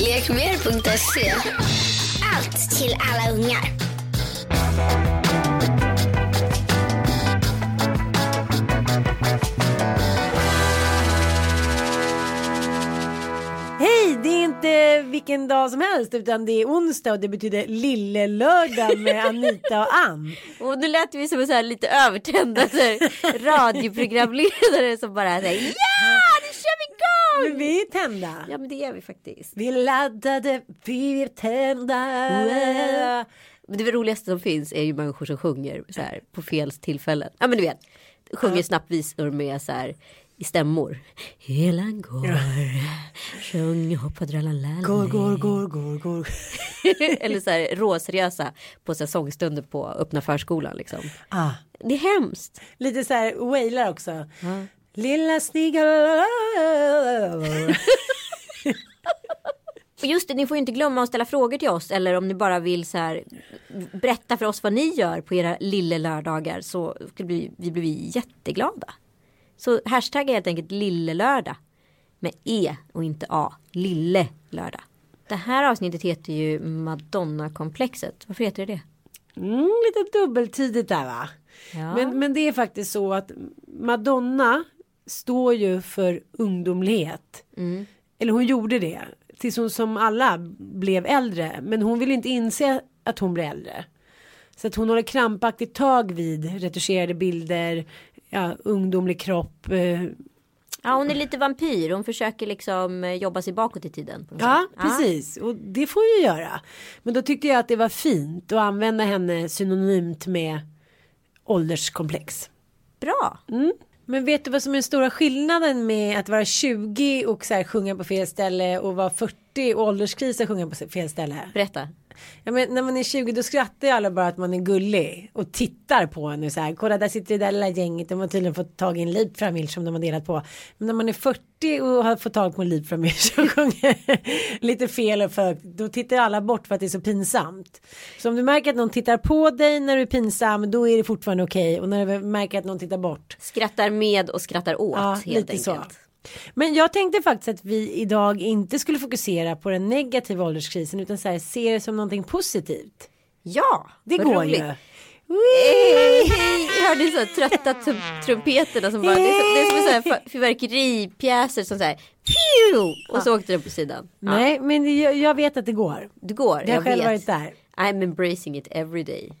Lekmer.se. Allt till alla ungar. Hej, det är inte vilken dag som helst utan det är onsdag och det betyder lille-lördag med Anita och Ann. Och nu lät vi som en så här lite övertända så här, radioprogramledare som bara säger ja, nu kör vi igång! Men vi är tända. Ja men det är vi faktiskt. Vi laddade, vi är tända. Men det roligaste som finns är ju människor som sjunger så här på fel tillfällen. Ja men du vet. Sjunger snabbvisor med så här i stämmor. Hela går, sjung, hoppa, dralalala. Går, går, går, går, går. Eller så här råseriösa på så här sångstunder på öppna förskolan liksom. Ah, Det är hemskt. lite så här wailar också. Lilla snigel. Och just det, ni får ju inte glömma att ställa frågor till oss eller om ni bara vill så här berätta för oss vad ni gör på era lille lördagar så skulle vi, blir vi jätteglada. Så hashtag är helt enkelt lille lördag med E och inte A. Lille lördag. Det här avsnittet heter ju Madonna-komplexet. Varför heter det det? Mm, lite dubbeltidigt där va? Ja. Men, men det är faktiskt så att Madonna står ju för ungdomlighet. Eller hon gjorde det. Tills hon som alla blev äldre. Men hon vill inte inse att hon blir äldre. Så att hon håller krampaktigt tag vid retuscherade bilder, ja, ungdomlig kropp. Eh, Ja, hon är lite vampyr. Hon försöker liksom eh, jobba sig bakåt i tiden. ja, sätt. precis. Och det får ju göra. Men då tyckte jag att det var fint att använda henne synonymt med ålderskomplex. Bra. Men vet du vad som är den stora skillnaden med att vara 20 och så här sjunga på fel ställe och vara 40 och ålderskris och sjunga på fel ställe? Berätta. Ja, men när man är 20 då skrattar ju alla bara att man är gullig och tittar på en och så här. Kolla där sitter det där lilla gänget. De har tydligen fått tag i en livfamilj som de har delat på. Men när man är 40 och har fått tag på en livfamilj som sjunger lite fel och för Då tittar alla bort för att det är så pinsamt. Så om du märker att någon tittar på dig när du är pinsam då är det fortfarande okej. Och när du märker att någon tittar bort Skrattar med och skrattar åt Ja, helt lite enkelt. så. Men jag tänkte faktiskt att vi idag inte skulle fokusera på den negativa ålderskrisen utan så här, se det som någonting positivt. Ja, Det går roligt. ju. Hej, hej. Jag hörde så trötta trum- trumpeterna som bara, det är, så, det är som sån här fyrverkeripjäser som så här, och så åkte den på sidan. Ja, Nej, men jag, jag vet att det går. det går, har jag jag själv vet. varit där. I'm embracing it every day.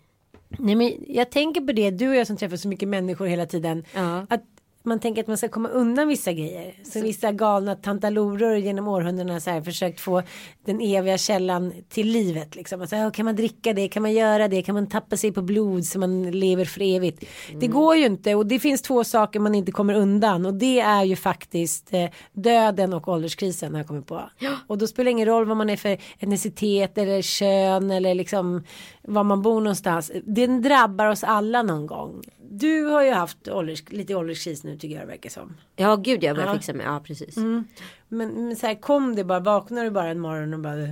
Nej, men jag tänker på det, du och jag som träffar så mycket människor hela tiden. Ja. Att man tänker att man ska komma undan vissa grejer. Så vissa galna tantaloror genom århundradena så här försökt få den eviga källan till livet. Liksom. Alltså, ja, kan man dricka det? Kan man göra det? Kan man tappa sig på blod så man lever för evigt? Det går ju inte och det finns två saker man inte kommer undan och det är ju faktiskt eh, döden och ålderskrisen har jag kommit på. Och då spelar det ingen roll vad man är för etnicitet eller kön eller liksom var man bor någonstans. Den drabbar oss alla någon gång. Du har ju haft ålders, lite ålderskris nu tycker jag det verkar som. Ja, gud jag börjar Ja. fixa mig. Ja, precis. Men, men så här kom det bara, vaknade du bara en morgon och bara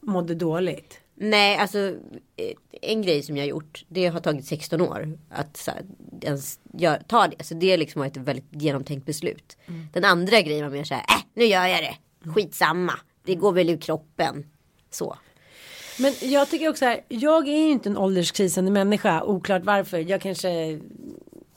mådde dåligt? Nej, alltså eh, en grej som jag har gjort. Det har tagit 16 år att så här, ens gör, ta det. Så det liksom var ett väldigt genomtänkt beslut. Den andra grejen var mer så här, äh, nu gör jag det. Skitsamma. Det går väl ur kroppen. Så. Men jag tycker också här, jag är ju inte en ålderskrisande människa, oklart varför. Jag kanske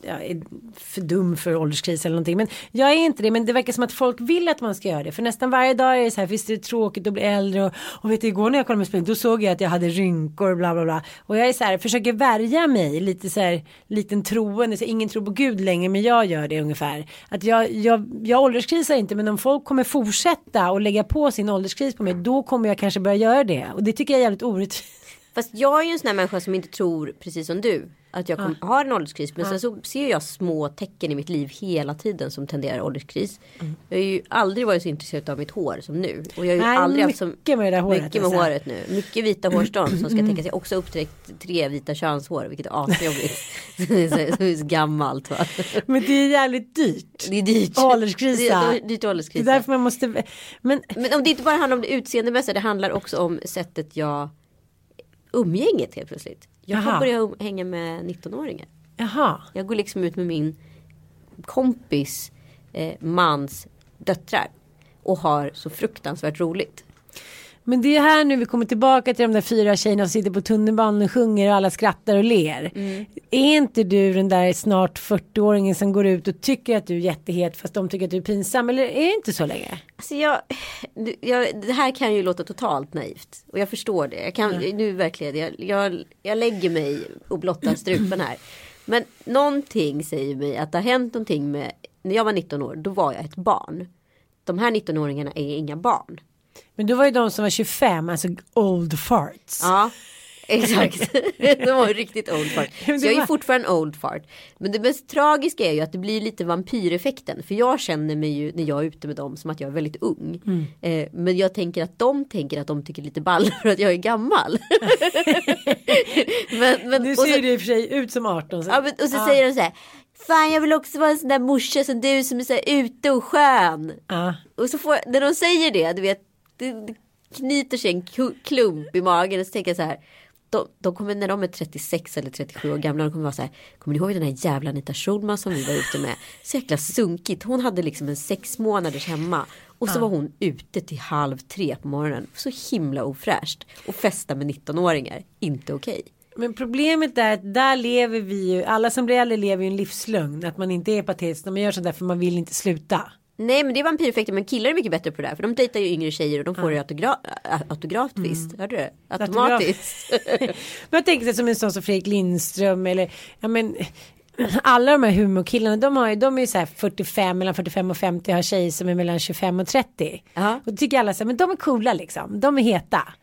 jag är för dum för ålderskris eller någonting. Men jag är inte det. Men det verkar som att folk vill att man ska göra det. För nästan varje dag är det så här. Visst är det tråkigt att bli äldre. Och, och vet du igår när jag kollade med spegeln. Då såg jag att jag hade rynkor och bla bla bla. Och jag är så här. Försöker värja mig. Lite så här. Liten troende. Så ingen tror på Gud längre. Men jag gör det ungefär. Att jag, jag, jag ålderskrisar inte. Men om folk kommer fortsätta och lägga på sin ålderskris på mig. Då kommer jag kanske börja göra det. Och det tycker jag är jävligt orättvist. Fast jag är ju en sån här människa som inte tror precis som du. Att jag kom, har en ålderskris. Men sen så ser jag små tecken i mitt liv hela tiden som tenderar ålderskris. Mm. Jag har ju aldrig varit så intresserad av mitt hår som nu. Och jag har ju Nej, aldrig haft så mycket med det där håret, Mycket med alltså. håret nu. Mycket vita hårstrån som ska tänka sig också upptäckt tre vita könshår. Vilket är asjobbigt. det är så- gammalt va. Men det är jävligt dyrt. Det är dyrt. Ålderskrisa. Det är dyrt att Det är ålderskrisa. därför man måste. Men Men om det inte bara handlar om det utseendemässiga. Det handlar också om sättet jag umgänget helt plötsligt. Jag Jaha. börjat um- hänga med 19-åringar. jaha. Jag går liksom ut med min kompis eh, mans döttrar. Och har så fruktansvärt roligt. Men det är här nu vi kommer tillbaka till de där fyra tjejerna som sitter på tunnelbanan och sjunger och alla skrattar och ler. Mm. Är inte du den där snart 40-åringen som går ut och tycker att du är jättehet fast de tycker att du är pinsam eller är det inte så länge? Alltså jag, jag, det här kan ju låta totalt naivt. Och jag förstår det. Jag kan, nu verkligen, jag, jag, jag lägger mig och blottar strupen här. Men någonting säger mig att det har hänt någonting med, när jag var 19 år, då var jag ett barn. De här 19-åringarna är inga barn. Men då var ju de som var 25, alltså old farts. Ja, exakt. De var ju riktigt old fart. Så det jag är var- fortfarande old fart. Men det mest tragiska är ju att det blir lite vampyreffekten. För jag känner mig ju när jag är ute med dem som att jag är väldigt ung. Mm. Eh, men jag tänker att de tänker att de tycker lite ball för att jag är gammal. men, men, Nu så- ser du i och för sig ut som 18. Så. Ja, men, och så säger de så här. Fan jag vill också vara en sån där morsa som du som är så här ute och skön. Ja. Och så får, när de säger det, du vet, det, det knyter sig en klump i magen och så tänker jag så här. De, de kommer när de är 36 eller 37 år gamla, de kommer vara så här. Kommer ni ihåg den här jävla Anita Schulman som vi var ute med? Så jäkla sunkigt. Hon hade liksom en sex månaders hemma. Och så var hon ute till halv tre på morgonen. Så himla ofräscht. Och festa med 19-åringar. Inte okej. Men problemet är att där lever vi ju, alla som blir äldre lever ju en livslögn. Att man inte är patetisk, man gör sånt där för man vill inte sluta. Nej men det är vampyreffekten men killar är mycket bättre på det här. För de dejtar ju yngre tjejer och de får det autogra- ä- autografat visst. Hörde du? Automatiskt. Men jag tänker sig som en sån som Fredrik Lindström eller ja men alla de här humorkillarna de, har ju, de är ju så här 45 mellan 45 och 50 har tjejer som är mellan 25 och 30. Ja. Och då tycker alla så här, men de är coola liksom, de är heta.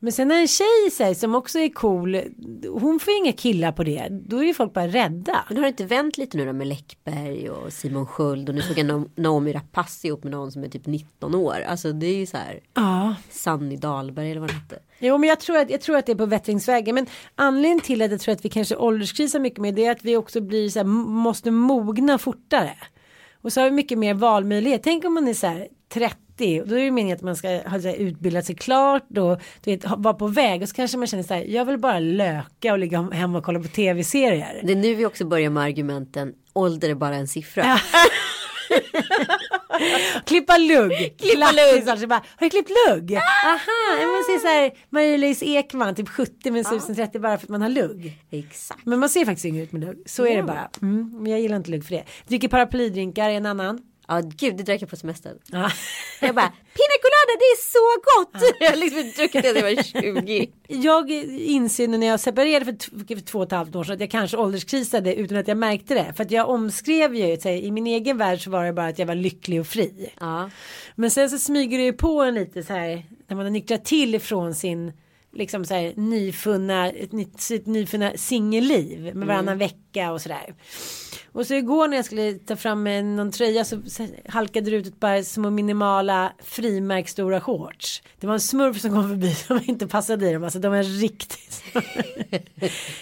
Men sen när en tjej säger som också är cool, hon får inga killar på det, då är ju folk bara rädda. Men har det inte vänt lite nu då med Läckberg och Simon Sköld och nu såg jag Na- Naomi Rapace ihop med någon som är typ 19 år. Alltså det är ju så här Ja. Sanny Dahlberg eller vad det hette. Jo men jag tror, att, jag tror att det är på bättringsvägen. Men anledningen till att jag tror att vi kanske ålderskrisar mycket mer det är att vi också blir så här, måste mogna fortare. Och så har vi mycket mer valmöjlighet. Tänk om man är så här 30 och då är det meningen att man ska ha här, utbildat sig klart och du vet, ha- vara på väg och så kanske man känner så här jag vill bara löka och ligga hemma och kolla på tv-serier. Det är nu vi också börjar med argumenten ålder är bara en siffra. Ja. Klippa lugg. Klippa lugg. Alltså, bara, har du klippt lugg? Aha, man ser så här Marie-Louise Ekman typ 70 men ser ut som 30 bara för att man har lugg. Exakt. Men man ser faktiskt yngre ut med lugg. Så är det bara. Mm, men jag gillar inte lugg för det. Dricker paraplydrinkar är en annan. Ja gud det drack jag på semestern. Ja. Jag bara pina colada det är så gott. Jag har liksom druckit det sedan jag var 20. Jag inser nu när jag separerade för, för två och ett halvt år sedan att jag kanske ålderskrisade utan att jag märkte det. För att jag omskrev ju, här, i min egen värld så var det bara att jag var lycklig och fri. Ja. Men sen så smyger det ju på en lite så här när man har nyktrat till ifrån sin liksom så här nyfunna, sitt nyfunna singelliv med varannan vecka och sådär. Och så igår när jag skulle ta fram någon tröja så, halkade det ut ett par små minimala frimärksstora shorts. Det var en smurf som kom förbi som inte passade i dem. Alltså de var riktigt Nej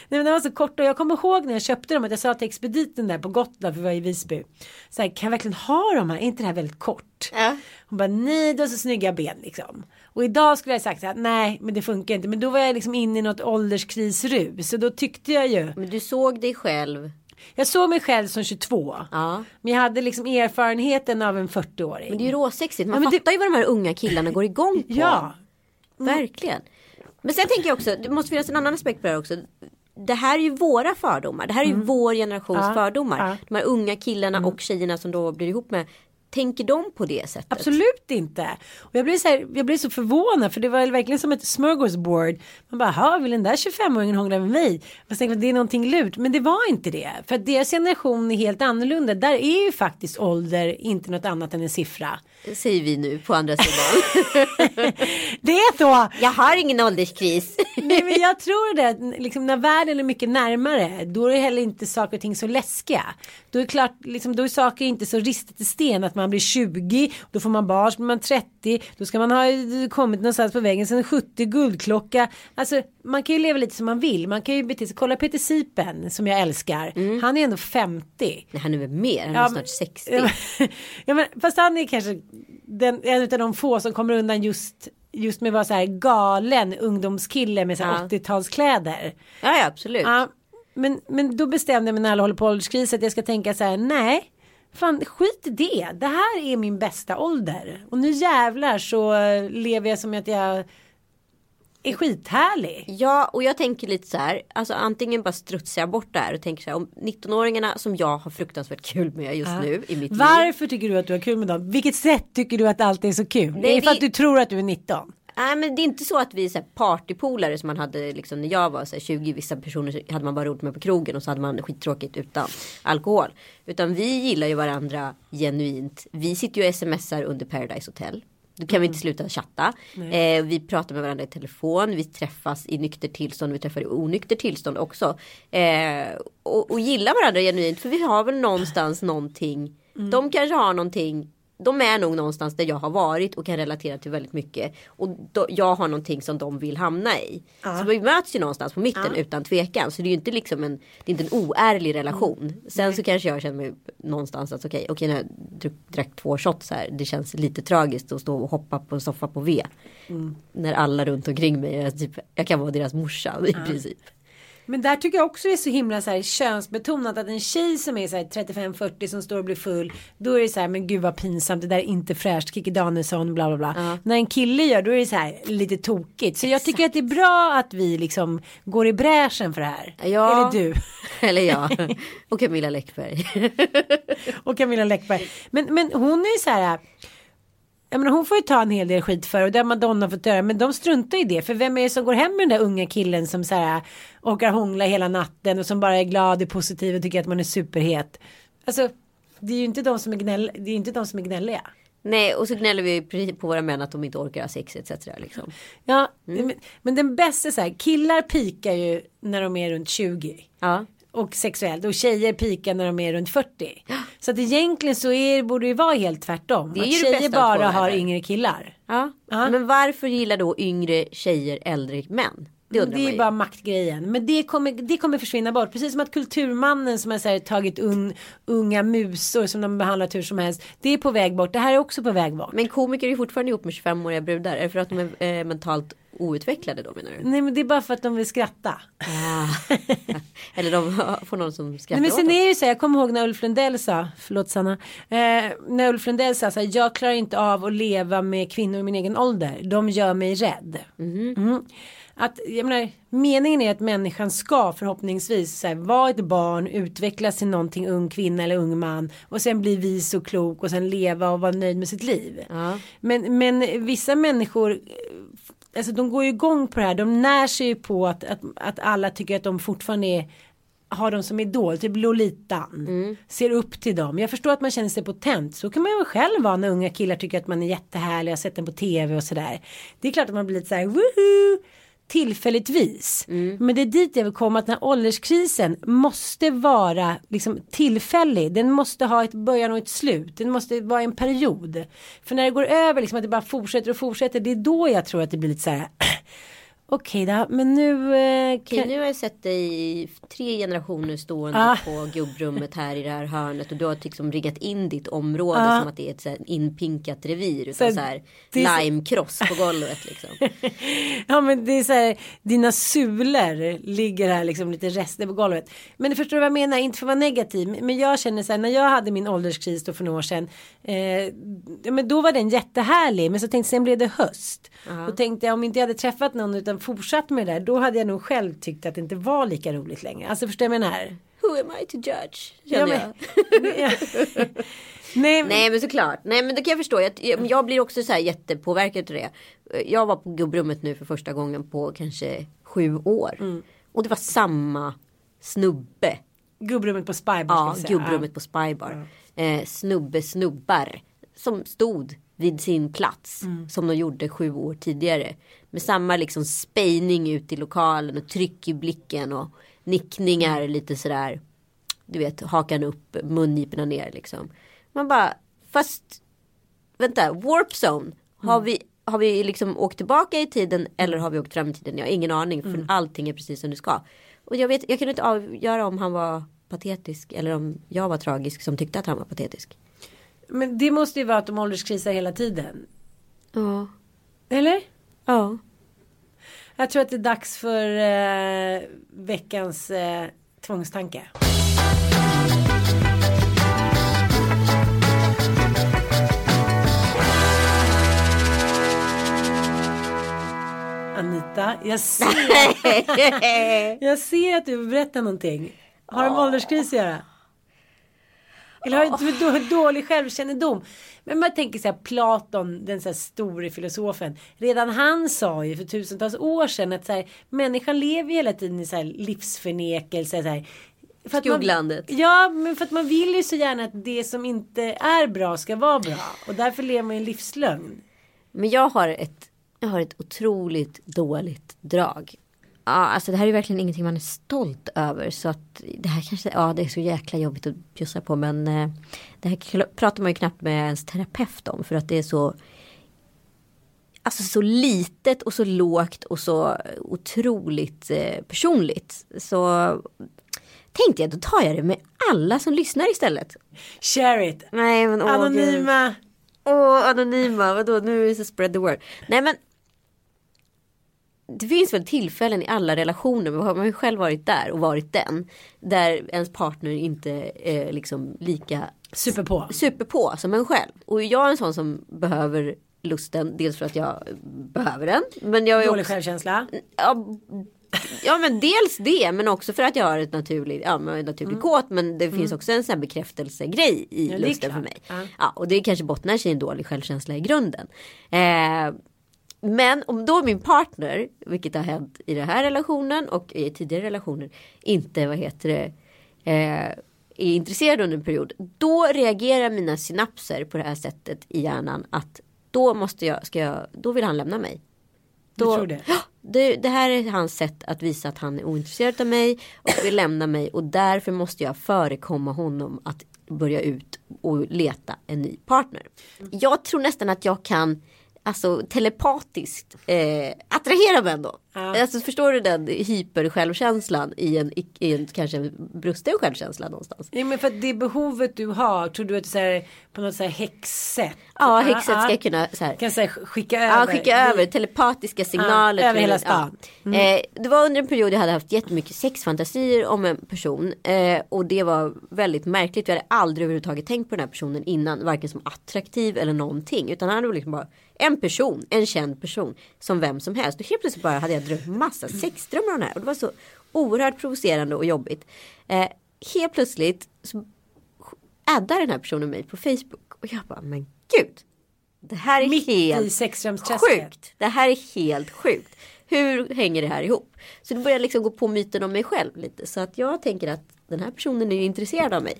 men de var så korta och jag kommer ihåg när jag köpte dem att jag sa till expediten där på Gotland för vi var i Visby. Så här, kan jag verkligen ha de här? Är inte det här väldigt kort? Ja. Hon bara nej du har så snygga ben liksom. Och idag skulle jag sagt så här, nej men det funkar inte. Men då var jag liksom inne i något ålderskrisrus. Så då tyckte jag ju. Men du såg dig själv. Jag såg mig själv som 22. Ja. Men jag hade liksom erfarenheten av en 40-åring. Men det är ju råsexigt. Man Ja, men det- fattar ju vad de här unga killarna går igång på. Ja. Verkligen. Men sen tänker jag också, det måste finnas en annan aspekt på det här också. det här är ju våra fördomar. Det här är ju vår generations Mm. Ja, fördomar. ja. Mm. De här unga killarna och tjejerna som då blir ihop med. Tänker de på det sättet? Absolut inte. Och jag blev så, här, jag blev så förvånad för det var verkligen som ett smörgåsbord. Man bara, "Ha, vill den där 25-åringen hångla med mig? Jag tänkte det är någonting lurt. Men det var inte det. För att deras generation är helt annorlunda. Där är ju faktiskt ålder inte något annat än en siffra. Säger vi nu på andra sidan. Det är så! jag har ingen ålderskris. Nej men jag tror det, att liksom, när världen är mycket närmare då är det heller inte saker och ting så läskiga. Då är klart, liksom, då är saker inte så ristat i sten att man blir 20, då får man barn, så blir man 30, då ska man ha eh, kommit någonstans på vägen, sen 70 guldklocka. Alltså man kan ju leva lite som man vill, man kan ju bete sig, kolla Peter Sipen som jag älskar, han är ändå 50. Nej, han är väl mer, han är Ja, snart men- 60. Ja, men, fast han är kanske den, en av de få som kommer undan just Just med att vara så här galen ungdomskille med så Ja. 80-talskläder. Ja, ja absolut. Ja, men, men då bestämde jag mig när alla håller på ålderskris att jag ska tänka så här, nej, fan skit i det. Det här är min bästa ålder. Och nu jävlar så eh, lever jag som att jag är skithärlig. Ja, och jag tänker lite så här, alltså antingen bara strutsar jag bort det här och tänker så här om 19-åringarna som jag har fruktansvärt kul med just nu i mitt liv. Varför tycker du att du har kul med dem? Vilket sätt tycker du att allt är så kul? det är för vi- att du tror att du är 19. Nej men det är inte så att vi är partypolare som man hade liksom när jag var så här 20 vissa personer hade man bara roligt med på krogen och så hade man skittråkigt utan alkohol. Utan vi gillar ju varandra genuint. Vi sitter ju och smsar under Paradise Hotel. Då kan vi inte sluta chatta. Eh, vi pratar med varandra i telefon. Vi träffas i nykter tillstånd. Vi träffar i onykter tillstånd också. Eh, och, och gillar varandra genuint. För vi har väl någonstans någonting. De kanske har någonting de är nog någonstans där jag har varit och kan relatera till väldigt mycket. Och då, jag har någonting som de vill hamna i. Så vi möts ju någonstans på mitten utan tvekan. Så det är ju inte liksom en, det är inte en oärlig relation. Sen så kanske jag känner mig någonstans att okej, okej när jag drack, två shots här. Det känns lite tragiskt att stå och hoppa på en soffa på V. När alla runt omkring mig är typ, jag kan vara deras morsa i princip. Men där tycker jag också det är så himla så här könsbetonat att en tjej som är så här 35-40 som står och blir full då är det så här men gud vad pinsamt det där är inte fräscht Kikki Danielsson bla bla bla. När en kille gör då är det så här lite tokigt. Så jag tycker att det är bra att vi liksom går i bräschen för det här. Ja. Eller du Eller jag. Och Camilla Läckberg. och Camilla Läckberg. Men, men hon är ju så här jag menar, hon får ju ta en hel del skit för och det har Madonna fått göra men de struntar i det för vem är det som går hem med den där unga killen som så här orkar hångla hela natten och som bara är glad och positiv och tycker att man är superhet. Alltså det är ju inte de som är, gnäll, det är inte de som är gnälliga. Nej och så gnäller vi på våra män att de inte orkar ha sex etc. Liksom. Ja, men, men den bästa så här killar pikar ju när de är runt 20. Ja. och sexuellt och tjejer pikar när de är runt 40. Så att egentligen så är, borde det vara helt tvärtom. Det är att ju tjejer bara har yngre killar. Ja. Ja. Men varför gillar då yngre tjejer äldre män? Det undrar Det man är ju. bara maktgrejen. Men det kommer, det kommer försvinna bort. Precis som att kulturmannen som har så här, tagit un, unga musor som de behandlat hur som helst. Det är på väg bort. Det här är också på väg bort. Men komiker är fortfarande ihop med 25-åriga brudar. Är det för att de är eh, mentalt outvecklade då menar du? Nej men det är bara för att de vill skratta. Eller de får någon som skrattar Nej, men åt sen dem. är ju så här, jag kommer ihåg när Ulf Lundell sa, förlåt Sanna, eh, när Ulf Lundell sa så här, jag klarar inte av att leva med kvinnor i min egen ålder, de gör mig rädd. Mm. Att, jag menar, meningen är att människan ska förhoppningsvis här, vara ett barn, utvecklas till någonting ung kvinna eller ung man och sen bli vis och klok och sen leva och vara nöjd med sitt liv. Ja. Men, men vissa människor Alltså de går ju igång på det här. De när sig ju på att, att, att alla tycker att de fortfarande är har dem som idol, typ Lolitan. Ser upp till dem. Jag förstår att man känner sig potent. Så kan man ju själv vara när unga killar tycker att man är jättehärlig. Jag har sett den på tv och sådär. Det är klart att man blir lite så här woohoo tillfälligtvis. Men det är dit jag vill komma att den här ålderskrisen måste vara liksom tillfällig. Den måste ha ett början och ett slut. Den måste vara en period. För när det går över liksom att det bara fortsätter och fortsätter. Det är då jag tror att det blir lite så här. Okej då, men nu. Eh, Okej, kan... nu har jag sett dig i tre generationer stående Ah. på gubbrummet här i det här hörnet och du har liksom riggat in ditt område Ah. som att det är ett så här inpinkat revir utan så här så- limekross på golvet liksom. Ja men det är så här, dina sulor ligger här liksom lite rester på golvet. Men du förstår vad jag menar, inte för att vara negativ. Men jag känner så här, när jag hade min ålderskris då för några år sedan. Eh, men då var den jättehärlig. Men så tänkte jag, sen blev det höst. Då tänkte jag om inte jag hade träffat någon utav liksom fortsatt med det där. Då hade jag nog själv tyckt att det inte var lika roligt längre. Alltså förstår du vad jag menar? Who am I to judge? Ja, men- jag. Ja. Nej, men- Nej men såklart. Nej men det kan jag förstå. Jag, jag, jag blir också så här jättepåverkad av det. Jag var på gubbrummet nu för första gången på kanske sju år. Mm. Och det var samma snubbe. Gubbrummet på Spybar. Ja, gubbrummet på Spybar. Eh, snubbe snubbar. Som stod vid sin plats. Mm. Som de gjorde sju år tidigare. Med samma liksom spejning ut i lokalen och tryck i blicken och nickningar Mm. lite sådär. Du vet hakan upp, mungiporna ner liksom. Man bara, fast vänta, warp zone. Har, vi, har vi liksom åkt tillbaka i tiden eller har vi åkt fram i tiden? Jag har ingen aning för allting är precis som det ska. Och jag, vet, jag kunde inte avgöra om han var patetisk eller om jag var tragisk som tyckte att han var patetisk. Men det måste ju vara att de ålderskrisar hela tiden. Ja. Eller? Ja. Jag tror att det är dags för eh, veckans eh, tvångstanke. Anita, jag ser, jag ser att du vill berätta någonting. Har det med ålderskris att göra? Eller har du inte då- dålig självkännedom? Men man tänker så här, Platon, den så här store filosofen. Redan han sa ju för tusentals år sedan att så här, människan lever hela tiden i så här livsförnekelse. Så här, för att man- Skugglandet. Ja, men för att man vill ju så gärna att det som inte är bra ska vara bra. Och därför lever man i en livslögn. Men jag har ett, jag har ett otroligt dåligt drag. Ja, alltså det här är verkligen ingenting man är stolt över. Så att det här kanske, ja det är så jäkla jobbigt att bjussa på. Men eh, det här pratar man ju knappt med ens terapeut om. För att det är så Alltså så litet och så lågt och så otroligt eh, personligt. Så tänkte jag, då tar jag det med alla som lyssnar istället. Share it. Nej men åh. Anonyma. Åh, anonyma, vadå, nu är det spread the word. Nej men. Det finns väl tillfällen i alla relationer, man har ju själv varit där och varit den. Där ens partner inte är liksom lika Super på. super på som en själv. Och jag är en sån som behöver lusten, dels för att jag behöver den. Men jag är Dålig också, självkänsla. ja, ja men dels det men också för att jag har ett naturligt, ja naturligt kåt men det finns också en sån här bekräftelsegrej i Mm. Ja, lusten för mig. Ja. Ja. och det kanske bottnar sig i en dålig självkänsla i grunden. Eh, men om då min partner, vilket har hänt i den här relationen och i tidigare relationer, inte vad heter det, eh, är intresserad under en period. Då reagerar mina synapser på det här sättet i hjärnan att då måste jag, ska jag, då vill han lämna mig. Du Då, tror det? Det, det här är hans sätt att visa att han är ointresserad av mig och vill lämna mig och därför måste jag förekomma honom att börja ut och leta en ny partner. Jag tror nästan att jag kan Alltså telepatiskt eh, attrahera män då. Ja. Alltså förstår du den hypersjälvkänslan i en, i en kanske en brusten självkänsla någonstans. Ja, men för att det behovet du har, tror du att så här, på något så här häxsätt? Ja, häxet ska kunna så här, Kan så här, skicka över. Ja, skicka över telepatiska signaler. över till- hela stan. Ja. Eh, det var under en period jag hade haft jättemycket sexfantasier om en person. Eh, och det var väldigt märkligt. Jag hade aldrig överhuvudtaget tänkt på den här personen innan. Varken som attraktiv eller någonting. Utan han var liksom bara en person, en känd person. Som vem som helst. Och helt plötsligt bara hade jag drömt massa sexdrömmar om den här. Och det var så oerhört provocerande och jobbigt. Eh, helt plötsligt så addar den här personen mig på Facebook. Och jag bara, men gud. Det här är Mitt helt sjukt. Det här är helt sjukt. Hur hänger det här ihop? Så det börjar liksom gå på myten om mig själv lite. Så att jag tänker att den här personen är ju intresserad av mig.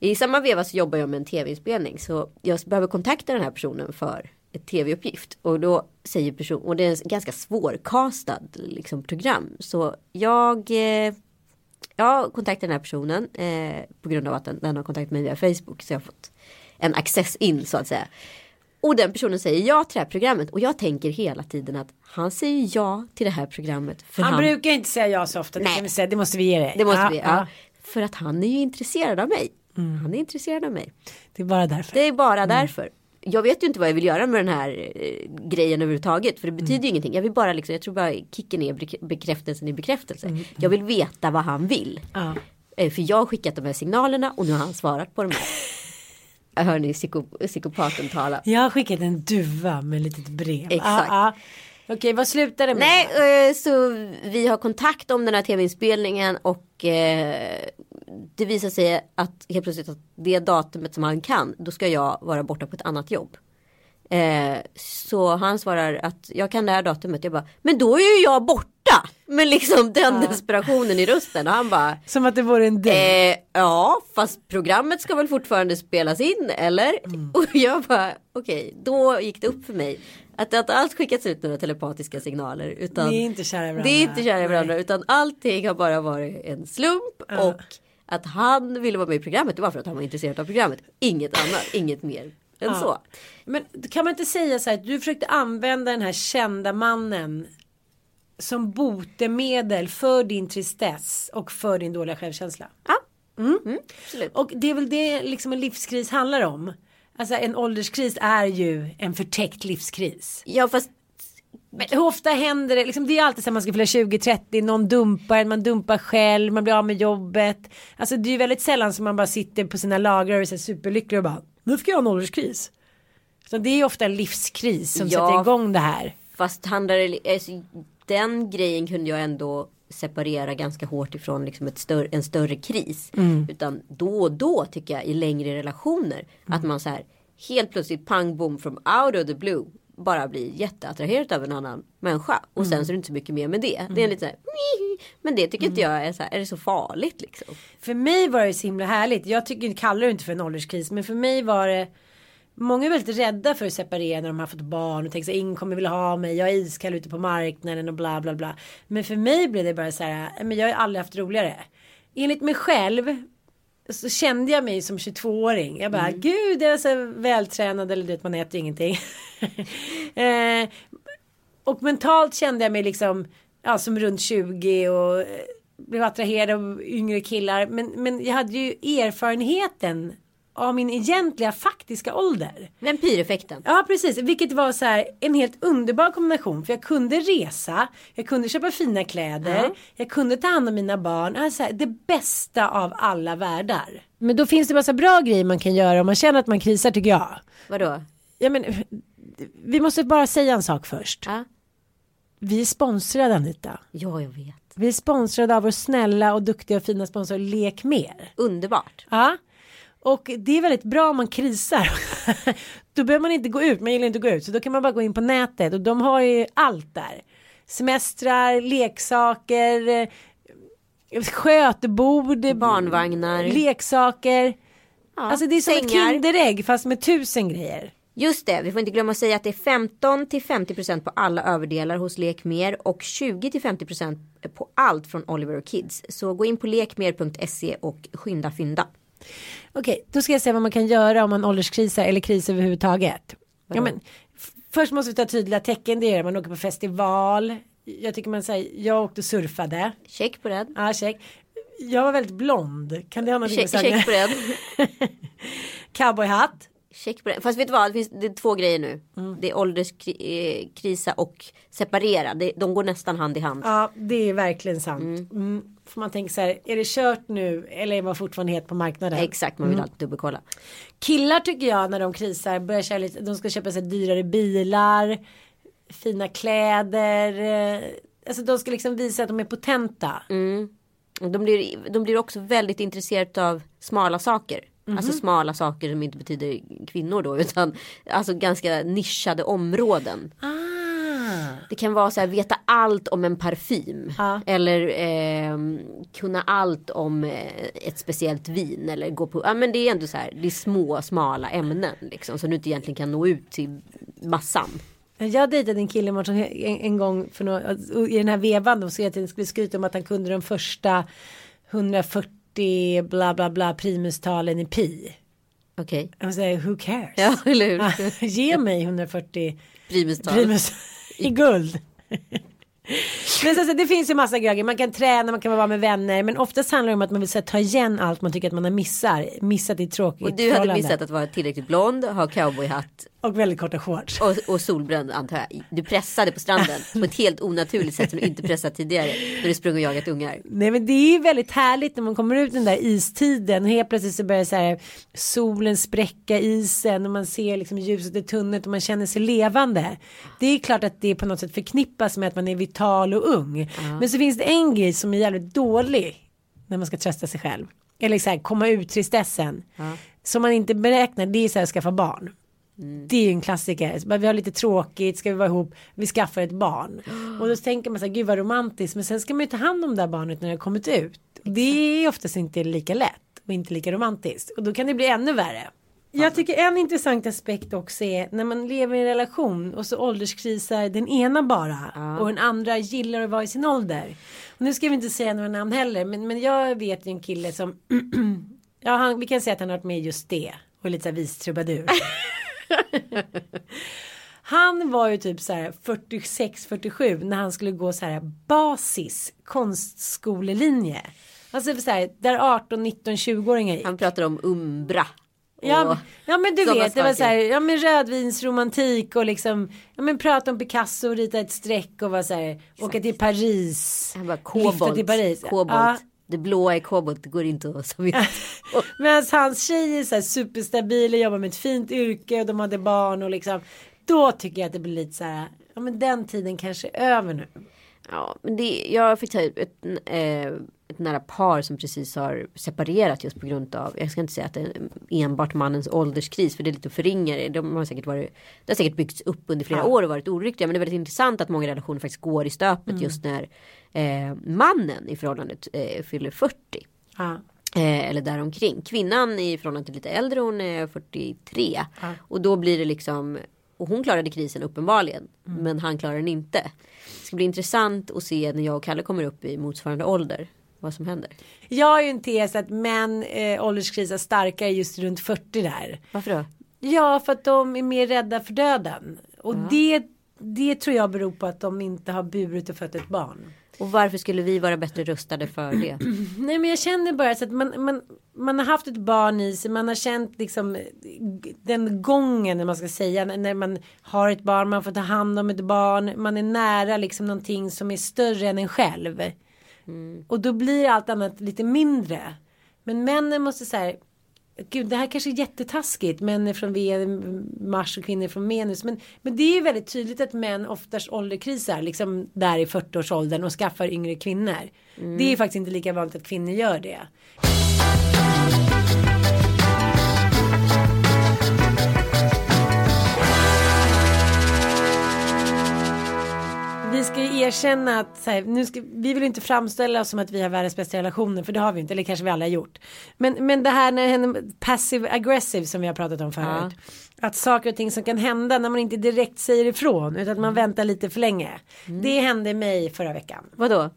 I samma veva så jobbar jag med en tv-inspelning. Så jag behöver kontakta den här personen för ett tv-uppgift. Och då säger person, och det är en ganska svårkastad liksom, program. Så jag eh, jag kontaktade den här personen eh, på grund av att den, den har kontaktat mig via Facebook. Så jag har fått en access in så att säga. Och den personen säger ja till det här programmet. Och jag tänker hela tiden att han säger ja till det här programmet. För Han, brukar inte säga ja så ofta. Det, Nej. vi säga. det måste vi ge dig. Det måste Ja, vi. ja. Mm. Ja. För att han är ju intresserad av mig. Han är intresserad av mig. Det är bara därför. Det är bara Mm. därför. Jag vet ju inte vad jag vill göra med den här eh, grejen överhuvudtaget. För det betyder Mm. ju ingenting. Jag vill bara liksom, jag tror bara kicken är bek- bekräftelsen i bekräftelse. Mm. Jag vill veta vad han vill. Ja. Eh, För jag har skickat de här signalerna och nu har han svarat på de här. Hör ni psyko, psykopaten tala? Jag har skickat en duva med ett litet brev. Exakt. Ja, ja. Okej, vad slutar det med? Nej, eh, så vi har kontakt om den här tv-inspelningen och eh, det visar sig att helt plötsligt att det datumet som han kan, då ska jag vara borta på ett annat jobb. Eh, så han svarar att jag kan det här datumet. Jag bara, men då är ju jag borta. Men liksom den desperationen i rösten. Och han bara, Som att det vore en dejt. Eh, ja, fast programmet ska väl fortfarande spelas in, eller? Och jag bara, okej, då gick det upp för mig. Att det inte alls skickats ut några telepatiska signaler. Utan Ni är inte kära i varandra. Det är inte kära i varandra, utan allting har bara varit en slump. Och att han ville vara med i programmet, det var för att han var intresserad av programmet. Inget annat, inget mer än så. Men kan man inte säga så här att du försökte använda den här kända mannen som botemedel för din tristess och för din dåliga självkänsla. Ja, mm, absolut. Och det är väl det liksom en livskris handlar om. Alltså en ålderskris är ju en förtäckt livskris. Ja, fast Men hur ofta händer det? Liksom, det är alltid så att man ska fylla 20-30, någon dumpar man dumpar själv, man blir av med jobbet. Alltså det är ju väldigt sällan som man bara sitter på sina lagrar och är superlycklig och bara nu ska jag ha en ålderskris. Så det är ju ofta en livskris som Ja. sätter igång det här. Fast handlar det, alltså, den grejen kunde jag ändå separera ganska hårt ifrån liksom större, en större kris. Utan då och då tycker jag i längre relationer att man så här helt plötsligt pang bom from out of the blue bara blir jätteattraherad av en annan människa. Och sen så är det inte så mycket mer med det. Det är lite så här, men det tycker inte jag är så här, är det så farligt liksom? För mig var det så himla härligt. Jag tycker, kallar det inte för en ålderskris. Men för mig var det. Många är väldigt rädda för att separera när de har fått barn och tänker sig ingen kommer vilja ha mig. Jag är iskall ute på marknaden och bla bla bla. Men för mig blev det bara så här. Men jag har aldrig haft roligare. Enligt mig själv. Så kände jag mig som 22-åring. Jag bara gud jag är så vältränad eller du vet man äter ingenting. eh, och mentalt kände jag mig liksom ja, som runt 20 och eh, blev attraherad av yngre killar. Men, men jag hade ju erfarenheten av min egentliga faktiska ålder. Vampyreffekten. Ja precis, vilket var så här en helt underbar kombination. För jag kunde resa, jag kunde köpa fina kläder, Ja. jag kunde ta hand om mina barn. Alltså, här, det bästa av alla världar. Men då finns det massa bra grejer man kan göra om man känner att man krisar tycker jag. Vadå? Ja, men, vi måste bara säga en sak först. Ja. Vi är sponsrade Anita. ja, jag vet. Vi är sponsrade av vår snälla och duktiga och fina sponsor Lek Mer. Underbart. Ja. Och det är väldigt bra om man krisar. då behöver man inte gå ut, man gillar inte att gå ut. Så då kan man bara gå in på nätet och de har ju allt där. Semestrar, leksaker, eh, skötebord, Barnvagnar. leksaker. Ja, alltså det är som ett sängar. Kinderägg fast med tusen grejer. Just det, vi får inte glömma att säga att det är 15 till 50% på alla överdelar hos Lekmer och 20 till 50% på allt från Oliver och Kids. Så gå in på lekmer.se och skynda fynda. Okej, då ska jag säga vad man kan göra om man ålderskrisar eller kris överhuvudtaget. Ja, men, först måste vi ta tydliga tecken. Det är man åker på festival. Jag tycker man säger, jag åkte och surfade. Check på den. Ja, check. Jag var väldigt blond. Kan det ha någonting Check, check på den. Cowboyhatt. Check på den. Fast vet du vad, det, finns, det är två grejer nu. Mm. Det är ålderskrisa och separera. Det, de går nästan hand i hand. Ja, det är verkligen sant. Mm. För man tänker så här, är det kört nu eller är man fortfarande het på marknaden? Exakt, man vill alltid dubbelkolla. Killar tycker jag när de krisar börjar köra lite, de ska köpa sig dyrare bilar, fina kläder. eh, Alltså de ska liksom visa att de är potenta. Och De blir, de blir också väldigt intresserade av smala saker. Mhm. Alltså smala saker som inte betyder kvinnor då utan alltså ganska nischade områden. Ah. Det kan vara så här veta allt om en parfym. Ja. Eller ehm, kunna allt om eh, ett speciellt vin. Eller gå på, ja men det är ändå så här, det är små smala ämnen liksom. Som du inte egentligen kan nå ut till massan. Jag dejtade en kille en, en gång för några, i den här vevan då, så jag tänkte skulle skryta om att han kunde de första 140 bla bla bla primustalen i pi. Okej. Jag säger who cares? Ja, eller hur? Ge mig 140 Primustal. primus i guld. Men så, så, det finns ju massa grejer. Man kan träna, man kan vara med vänner. Men oftast handlar det om att man vill så, här, ta igen allt man tycker att man har missar, missat i tråkigt Och du hade missat att vara tillräckligt blond, ha cowboyhatt Och väldigt korta shorts. och, och solbränd antar jag. Du pressade på stranden på ett helt onaturligt sätt som du inte pressat tidigare. När du sprang och jagat ungar. Nej men det är väldigt härligt när man kommer ut den där istiden och helt plötsligt så börjar så här, solen spräcka isen och man ser liksom ljuset i tunneln och man känner sig levande. Det är klart att det på något sätt förknippas med att man är vital och ung. Men så finns det en grej som är jävligt dålig när man ska trösta sig själv. Eller så här, komma ut tristessen. Som man inte beräknar, det är så här, skaffa barn. Det är ju en klassiker. Vi har lite tråkigt, ska vi vara ihop, vi skaffar ett barn. Och då tänker man så här, gud vad romantiskt. Men sen ska man ju ta hand om det här barnet när det har kommit ut. Och det är oftast inte lika lätt och inte lika romantiskt. Och då kan det bli ännu värre. Jag tycker en intressant aspekt också är när man lever i en relation och så ålderskrisar den ena bara och den andra gillar att vara i sin ålder. Och nu ska vi inte säga några namn heller men, men jag vet ju en kille som ja han, vi kan säga att han har varit med just det och lite så här vis trubadur. Han var ju typ så här 46-47 när han skulle gå så här basis konstskolelinje. Alltså så här, där 18, 19, 20-åringar gick. Han pratar om Umbra. Ja, ja men du vet, det var så här, ja men rödvinsromantik och liksom, ja men prata om Picasso och rita ett streck och vara så här, åka till Paris. Han bara Lyfta kobolt. till Paris. kobolt. Ja. Det blåa är kobolt, det går inte att vi- Medan hans tjej är så här superstabila, jobbar med ett fint yrke och de hade barn och liksom. Då tycker jag att det blir lite så här, ja men den tiden kanske är över nu. Ja, men det, jag fick ta ett, eh, ett nära par som precis har separerat just på grund av, jag ska inte säga att det är enbart mannens ålderskris för det är lite att förringa det. De har säkert varit, det har säkert byggts upp under flera år och varit oriktiga. Men det är väldigt intressant att många relationer faktiskt går i stöpet just när eh, mannen i förhållandet eh, fyller 40. Ja. Eh, eller däromkring. Kvinnan i förhållande till lite äldre, hon är 43. Och då blir det liksom, och hon klarade krisen uppenbarligen. Men han klarar den inte. Det ska bli intressant att se när jag och Kalle kommer upp i motsvarande ålder. Vad som händer. Jag har ju en tes att män eh, ålderskrisar starkare just runt 40 där. Varför då? Ja, för att de är mer rädda för döden. Och det, det tror jag beror på att de inte har burit och fött ett barn. Och varför skulle vi vara bättre rustade för det? Nej men jag känner bara så att man, man, man har haft ett barn i sig, man har känt liksom den gången när man ska säga när man har ett barn, man får ta hand om ett barn, man är nära liksom någonting som är större än en själv. Och då blir allt annat lite mindre. Men männen måste säga Gud, det här kanske är jättetaskigt. Män är från Mars och kvinnor från Venus. Men, men det är ju väldigt tydligt att män oftast ålderkrisar. Liksom där i 40-årsåldern och skaffar yngre kvinnor. Det är ju faktiskt inte lika vanligt att kvinnor gör det. Vi ska ju erkänna att så här, nu ska, vi vill inte framställa oss som att vi har världens bästa relationer för det har vi inte, eller kanske vi alla har gjort. Men, men det här när henne passive aggressive som vi har pratat om förut. Att saker och ting som kan hända när man inte direkt säger ifrån utan att man väntar lite för länge. Det hände mig förra veckan. Vadå?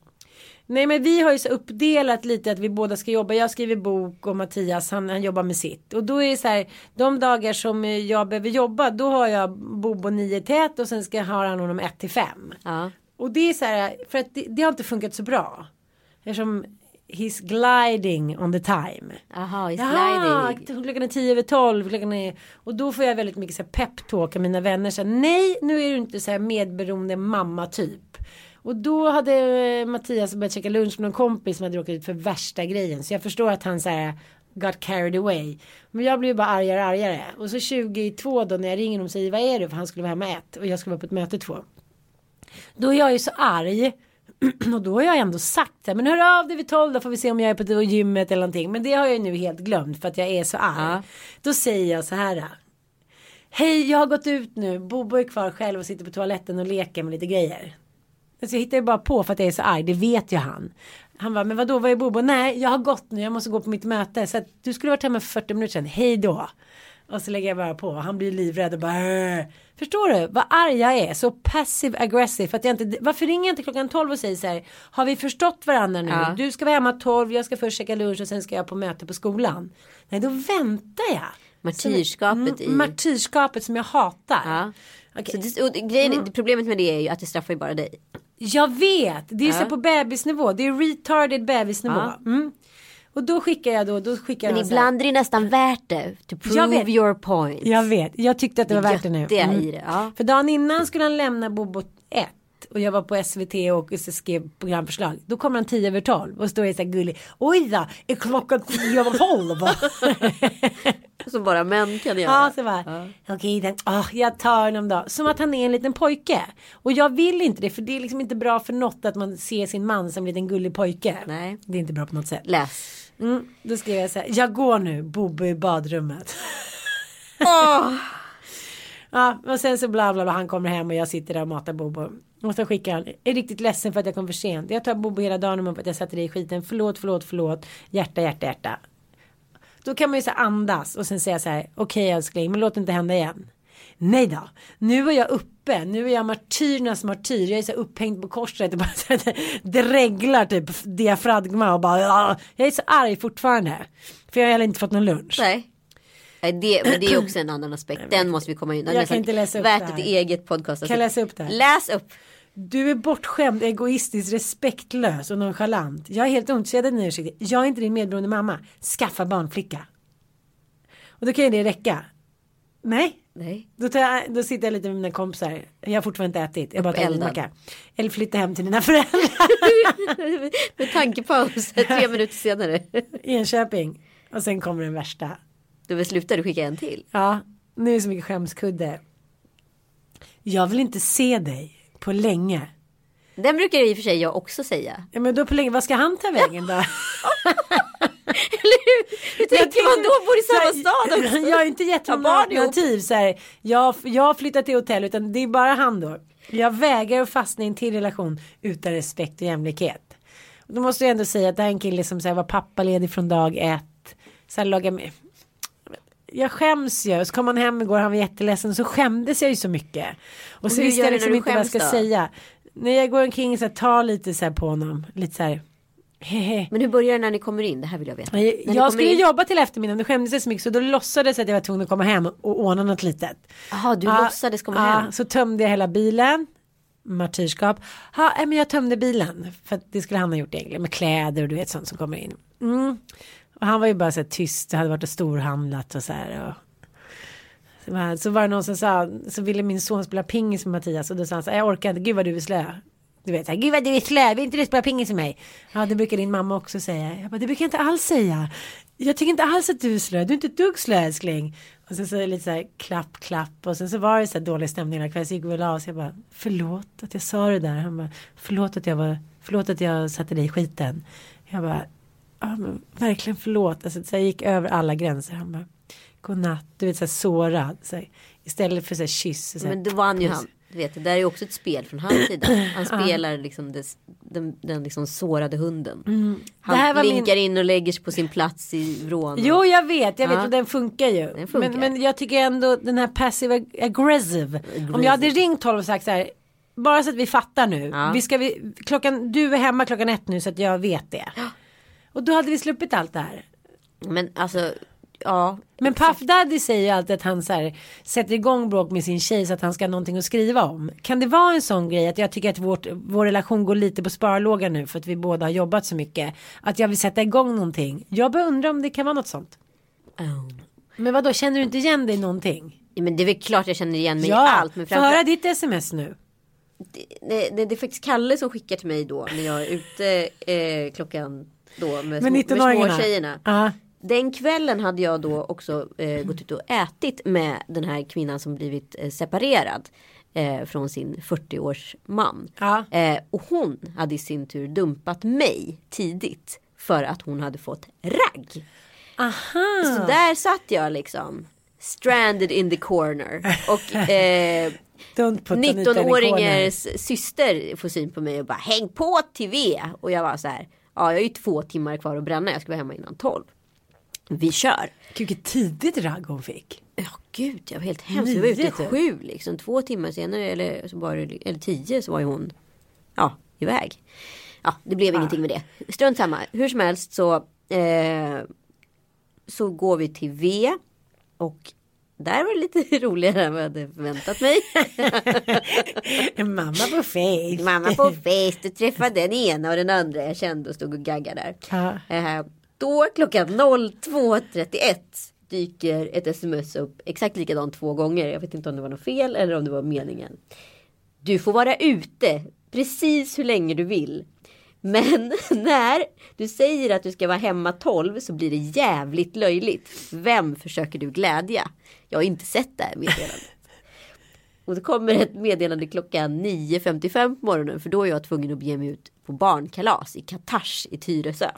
Nej men vi har ju så uppdelat lite att vi båda ska jobba. Jag skriver bok och Mattias han, han jobbar med sitt. Och då är det så här. De dagar som jag behöver jobba då har jag Bobo 9 till 1 och sen ska jag ha honom 1 till 5. Ja. Och det är så här för att det, det har inte funkat så bra. Eftersom he's gliding on the time. Jaha, i Ja, sliding. klockan är tio över tolv. Klockan är... Och då får jag väldigt mycket så här peptalk av mina vänner. Så här, Nej, nu är du inte så här medberoende mamma typ. Och då hade eh, Mattias börjat käka lunch med någon kompis som hade råkat ut för värsta grejen. Så jag förstår att han så här got carried away. Men jag blev bara argare och argare. Och så 22 då när jag ringer honom och säger vad är det? För han skulle vara hemma ett och jag skulle vara på ett möte två. Då är jag ju så arg. Och då har jag ändå sagt här, men hör av dig vid 12 då får vi se om jag är på det gymmet eller någonting. Men det har jag ju nu helt glömt för att jag är så arg. Ja. Då säger jag så här. Hej, jag har gått ut nu. Bobo är kvar själv och sitter på toaletten och leker med lite grejer. Alltså jag hittar ju bara på för att jag är så arg, det vet ju han. Han bara, men vadå, vad är Bobo? Nej, jag har gått nu, jag måste gå på mitt möte. Så att du skulle varit hemma för 40 minuter sedan, hej då. Och så lägger jag bara på, han blir livrädd och bara "Åh." Förstår du vad arg jag är? Så passive aggressive. För att jag inte, varför ringer jag inte klockan 12 och säger så här, har vi förstått varandra nu? Ja. Du ska vara hemma 12, jag ska först käka lunch och sen ska jag på möte på skolan. Nej, då väntar jag. Martyrskapet i- Mm, Martyrskapet som jag hatar. Ja. Okej. Så det, och grejen, Problemet med det är ju att det straffar ju bara dig. Jag vet, det är Ja. så på bebisnivå. Det är retarded bebisnivå. Ja. Mm. Och då skickar jag då, då skickar Men jag här- ibland är det nästan värt det. To prove vet. your point. Jag vet, jag tyckte att det var Det värt det nu. Mm. det, ja. För dagen innan skulle han lämna Bobo 1 och jag var på SVT och skrev programförslag. Då kommer han 10 över 12 och står det så här gullig. Oj då, är klockan 10 över 12? Som bara män kan göra. Ja, så bara, okej, den, åh, jag tar honom då. Som att han är en liten pojke. Och jag vill inte det, för det är liksom inte bra för något att man ser sin man som en liten gullig pojke. Nej. Det är inte bra på något sätt. Läs. Mm, då skrev jag så här, jag går nu, Bobo i badrummet. Ja, och sen så bla bla bla, han kommer hem och jag sitter där och matar Bobo. Och så skickar han, är riktigt ledsen för att jag kom för sent. Jag tar Bobo hela dagen om att jag satte dig i skiten. Förlåt, förlåt, förlåt. Hjärta, hjärta, hjärta. Då kan man ju så andas och sen säga så här, okej älskling, men låt det inte hända igen. Nej då, nu är jag uppe, nu är jag martyrernas martyr, jag är så här upphängd på korset och bara så här, dreglar typ diafragma och bara, jag är så arg fortfarande. För jag har heller inte fått någon lunch. Nej. Nej, det, men det är också en annan aspekt. Den måste vi komma in. Jag kan inte läsa upp Värt det här. ett eget podcast. Kan jag läsa upp det här? Läs upp. Du är bortskämd, egoistisk, respektlös och nonchalant. Jag är helt av din ursäkt. Jag är inte din medberoende mamma. Skaffa barnflicka. Och då kan ju det räcka. Nej, Nej. då, tar jag, då sitter jag lite med mina kompisar. Jag har fortfarande inte ätit. Jag bara tagit en macka. Eller flytta hem till dina föräldrar Med tankepaus tre minuter senare. i Enköping. Och sen kommer den värsta. Då slutar du skicka en till. Ja, nu är det så mycket skämskudde. Jag vill inte se dig på länge. Den brukar i och för sig jag också säga. Ja, men då på länge, vad ska han ta vägen då? Eller hur? Hur tänker man då? Bor i samma stad också? Jag har inte gett honom några alternativ. Så här, jag, jag har flyttat till hotell utan det är bara han då. Jag vägrar att fastna i en till relation utan respekt och jämlikhet. Då måste jag ändå säga att det här är en kille som så här, var pappaledig från dag ett. Lagar med. Jag skäms ju. Så kom han hem igår, han var jätteledsen. Så skämdes jag ju så mycket. Och så hur visste jag liksom inte vad jag ska då? säga. När jag går omkring så tar lite så här på honom. Lite så här. Hehe. Men hur börjar det när ni kommer in? Det här vill jag veta. Jag, jag skulle in- jobba till eftermiddagen, då skämdes jag så mycket så då låtsades jag att jag var tvungen att komma hem och ordna något litet. Jaha, du Ja, låtsades komma ja, hem. Så tömde jag hela bilen. Martyrskap. Ja, nej, men jag tömde bilen. För att det skulle han ha gjort egentligen. Med kläder och du vet sånt som kommer in. Mm. Och han var ju bara så här tyst. Det hade varit och storhandlat och så här. Och... Så, var, det någon som sa. Så ville min son spela pingis med Mattias. Och då sa han så här. Jag orkar inte. Gud vad du är slö. Du vet, gud vad du är slö, vill inte du spela pingis med mig? Ja, det brukar din mamma också säga. Jag bara, det brukar jag inte alls säga. Jag tycker inte alls att du är slö, du är inte ett dugg slö älskling. Och sen så är det lite så här klapp, klapp. Och sen så var det så här dålig stämning hela kvällen. Så gick vi väl av. Jag bara, förlåt att jag sa det där. Han bara, förlåt att jag var, förlåt att jag satte dig i skiten. Jag bara, men verkligen förlåt. Alltså, så jag gick över alla gränser. Han bara, godnatt, du vet så här sårad. Så här, istället för så här kyss. Så här, Men då vann ju han. Du vet, det där är också ett spel från hans sida. Han spelar liksom des, den, den liksom sårade hunden. Han Mm. Här var min- blinkar in och lägger sig på sin plats i vrån. Jo jag vet, jag vet Ja. och den funkar ju. Den funkar. Men, men jag tycker ändå den här passive ag- aggressive. Om jag hade ringt 12 och sagt så här. Bara så att vi fattar nu. Ja. Vi ska vi, klockan, du är hemma klockan ett nu så att jag vet det. Och då hade vi sluppit allt det här. Men alltså, ja. Men Puff Daddy säger ju alltid att han så här, sätter igång bråk med sin tjej så att han ska ha någonting att skriva om. Kan det vara en sån grej att jag tycker att vårt, vår relation går lite på sparlåga nu för att vi båda har jobbat så mycket. Att jag vill sätta igång någonting. Jag bara undrar om det kan vara något sånt. Oh. Men vad då känner du inte igen dig i någonting? Ja, Men det är väl klart jag känner igen mig i Ja, allt. Men få höra framför, ditt sms nu. det, det, det är faktiskt Kalle som skickar till mig då när jag är ute eh, klockan då med, Med små, med 19-åringarna. små tjejerna. Ja. Den kvällen hade jag då också eh, gått ut och ätit med den här kvinnan som blivit eh, separerad eh, från sin 40-års man. Ja. Eh, och hon hade i sin tur dumpat mig tidigt för att hon hade fått ragg. Aha. Så där satt jag liksom. Stranded in the corner. Och eh, Don't put Anita in the corner. 19-åringers syster får syn på mig och bara häng på TV. Och jag var så här. Ja jag har ju två timmar kvar att bränna. Jag ska vara hemma innan 12. Vi kör. Gud vilket tidigt ragg hon fick. Ja gud jag var helt hemskt. Jag var ute sju liksom. Två timmar senare eller, så var det, eller tio så var ju hon ja, iväg. Ja det blev ingenting med det. Strunt samma. Hur som helst så eh, så går vi till V och Där var det lite roligare än vad jag hade förväntat mig. Mamma på face. Mamma på fest, du träffade den ena och den andra jag kände och stod och gaggade där. Ja. Eh, då klockan 02.31 dyker ett sms upp exakt likadant två gånger. Jag vet inte om det var något fel eller om det var meningen. Du får vara ute precis hur länge du vill. Men när du säger att du ska vara hemma 12 så blir det jävligt löjligt. Vem försöker du glädja? Jag har inte sett det här meddelandet. Och då kommer ett meddelande klockan 9.55 på morgonen för då är jag tvungen att bege mig ut på barnkalas i Katars i Tyresö.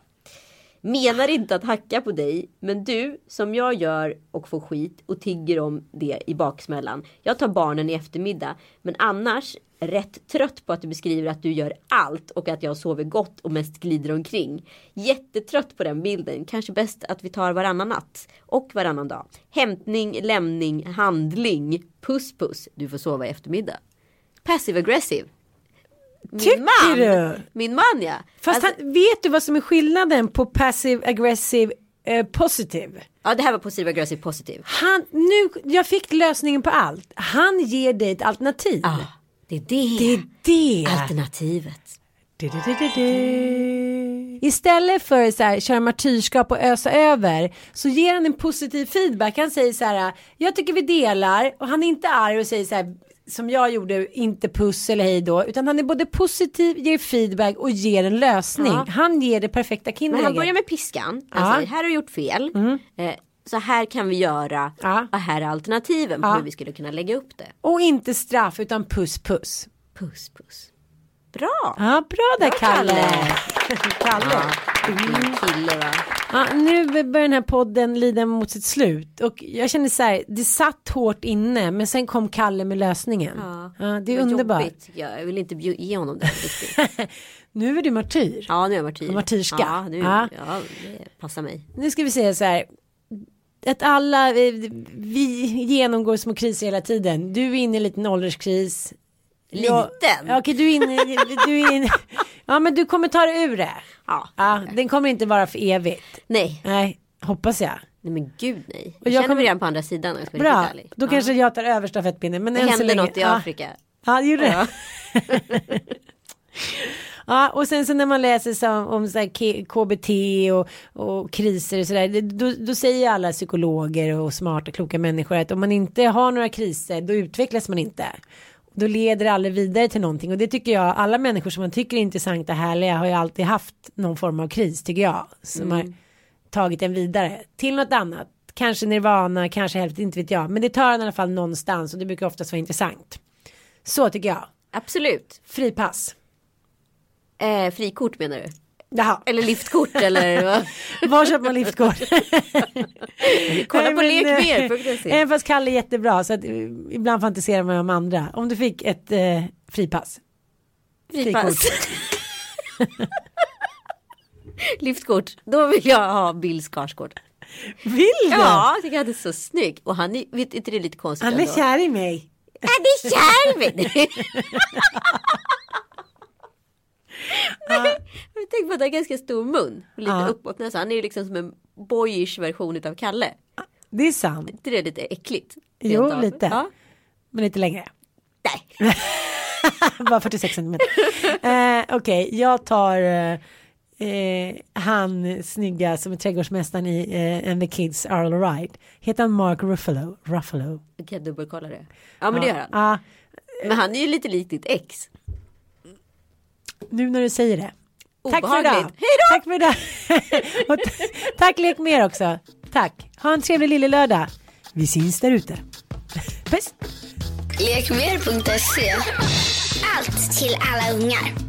Menar inte att hacka på dig, men du som jag gör och får skit och tigger om det i baksmällan. Jag tar barnen i eftermiddag, men annars rätt trött på att du beskriver att du gör allt och att jag sover gott och mest glider omkring. Jättetrött på den bilden. Kanske bäst att vi tar varannan natt och varannan dag. Hämtning, lämning, handling. Puss puss. Du får sova i eftermiddag. Passive aggressive. Min Tycker man. du? Min man ja. Fast Alltså- han, vet du vad som är skillnaden på passive aggressive eh, positive? Ja det här var passive aggressive positive. Han, nu, jag fick lösningen på allt. Han ger dig ett alternativ. Ja, det är det. Det är det. Alternativet. Du, du, du. Istället för så här, köra martyrskap och ösa över så ger han en positiv feedback. Han säger så här, jag tycker vi delar och han är inte arg och säger så här som jag gjorde, inte puss eller hej då, utan han är både positiv, ger feedback och ger en lösning. Ja. Han ger det perfekta kinderägget. han börjar med piskan. Han Ja. säger här har du gjort fel. Eh, så här kan vi göra. Ja. Och här är alternativen på Ja. hur vi skulle kunna lägga upp det. Och inte straff utan puss puss. Puss puss. Bra. Ja, bra där Bra, Kalle. Kalle. Kalle. Fin kille va. Ja, nu börjar den här podden lida mot sitt slut och jag känner så här, det satt hårt inne men sen kom Kalle med lösningen. Ja. Ja, det är underbart. jobbigt, Jag. vill inte ge honom det riktigt. Nu är du martyr. Ja nu är jag martyr. Martyrska. Ja, nu, Ja. ja. det passar mig. Nu ska vi säga så här. Att alla, vi, vi genomgår små kriser hela tiden. Du är inne i en liten ålderskris. Jag- Liten? Ja, okej, du är inne, du är inne. Ja, men du kommer ta dig ur det. Ja. Ja, den kommer inte vara för evigt. Nej. Nej, hoppas jag. Nej men gud nej. Jag, Och jag känner kommer- mig redan på andra sidan. Jag Bra, då ja. kanske jag tar över stafettpinnen. Men det hände länge, något i. Afrika. Ja, det gjorde det. Ja. Och sen så när man läser så, om så KBT och, och kriser och sådär, då, då säger alla psykologer och smarta kloka människor att om man inte har några kriser då utvecklas man inte. Då leder det aldrig vidare till någonting och det tycker jag, alla människor som man tycker är intressanta härliga har ju alltid haft någon form av kris tycker jag. Som har tagit en vidare till något annat. Kanske nirvana, kanske hälften, inte vet jag. Men det tar en i alla fall någonstans och det brukar oftast vara intressant. Så tycker jag. Absolut. Fripass. Eh, frikort menar du? Jaha. Eller liftkort eller vad? Var köper man liftkort? Kolla på men, eh, lekmer.se. Även fast Kalle är jättebra så att eh, ibland fantiserar man om andra. Om du fick ett eh, fripass. Fripass. Liftkort. Då vill jag ha Bill Skarsgård. Vill du? Ja, jag tycker han är så snygg. Och han är, vet inte det är lite konstigt Han är kär i mig. Han är kär i mig. Jag tänkte på att han har ganska stor mun. Och lite Ja. uppåt näsa. Han är ju liksom som en boyish version av Kalle. Det är sant. Det är lite äckligt? Jo, av. lite. Ja. Men lite längre. Nej. Bara 46 centimeter. eh, Okej, jag tar eh, eh, han snygga som är trädgårdsmästaren i eh, And the Kids Are Alright. Heter han Mark Ruffalo? Ruffalo. Jag kan dubbelkolla det. Ja men det gör han. Ja, Men han är ju lite lik ditt ex. Nu när du säger det. Tack för idag. Obehagligt. Hej då! Tack för idag. Och t- tack lek mer också. Tack. Ha en trevlig lille lördag. Vi syns där ute. Puss. Lekmer.se Allt till alla ungar.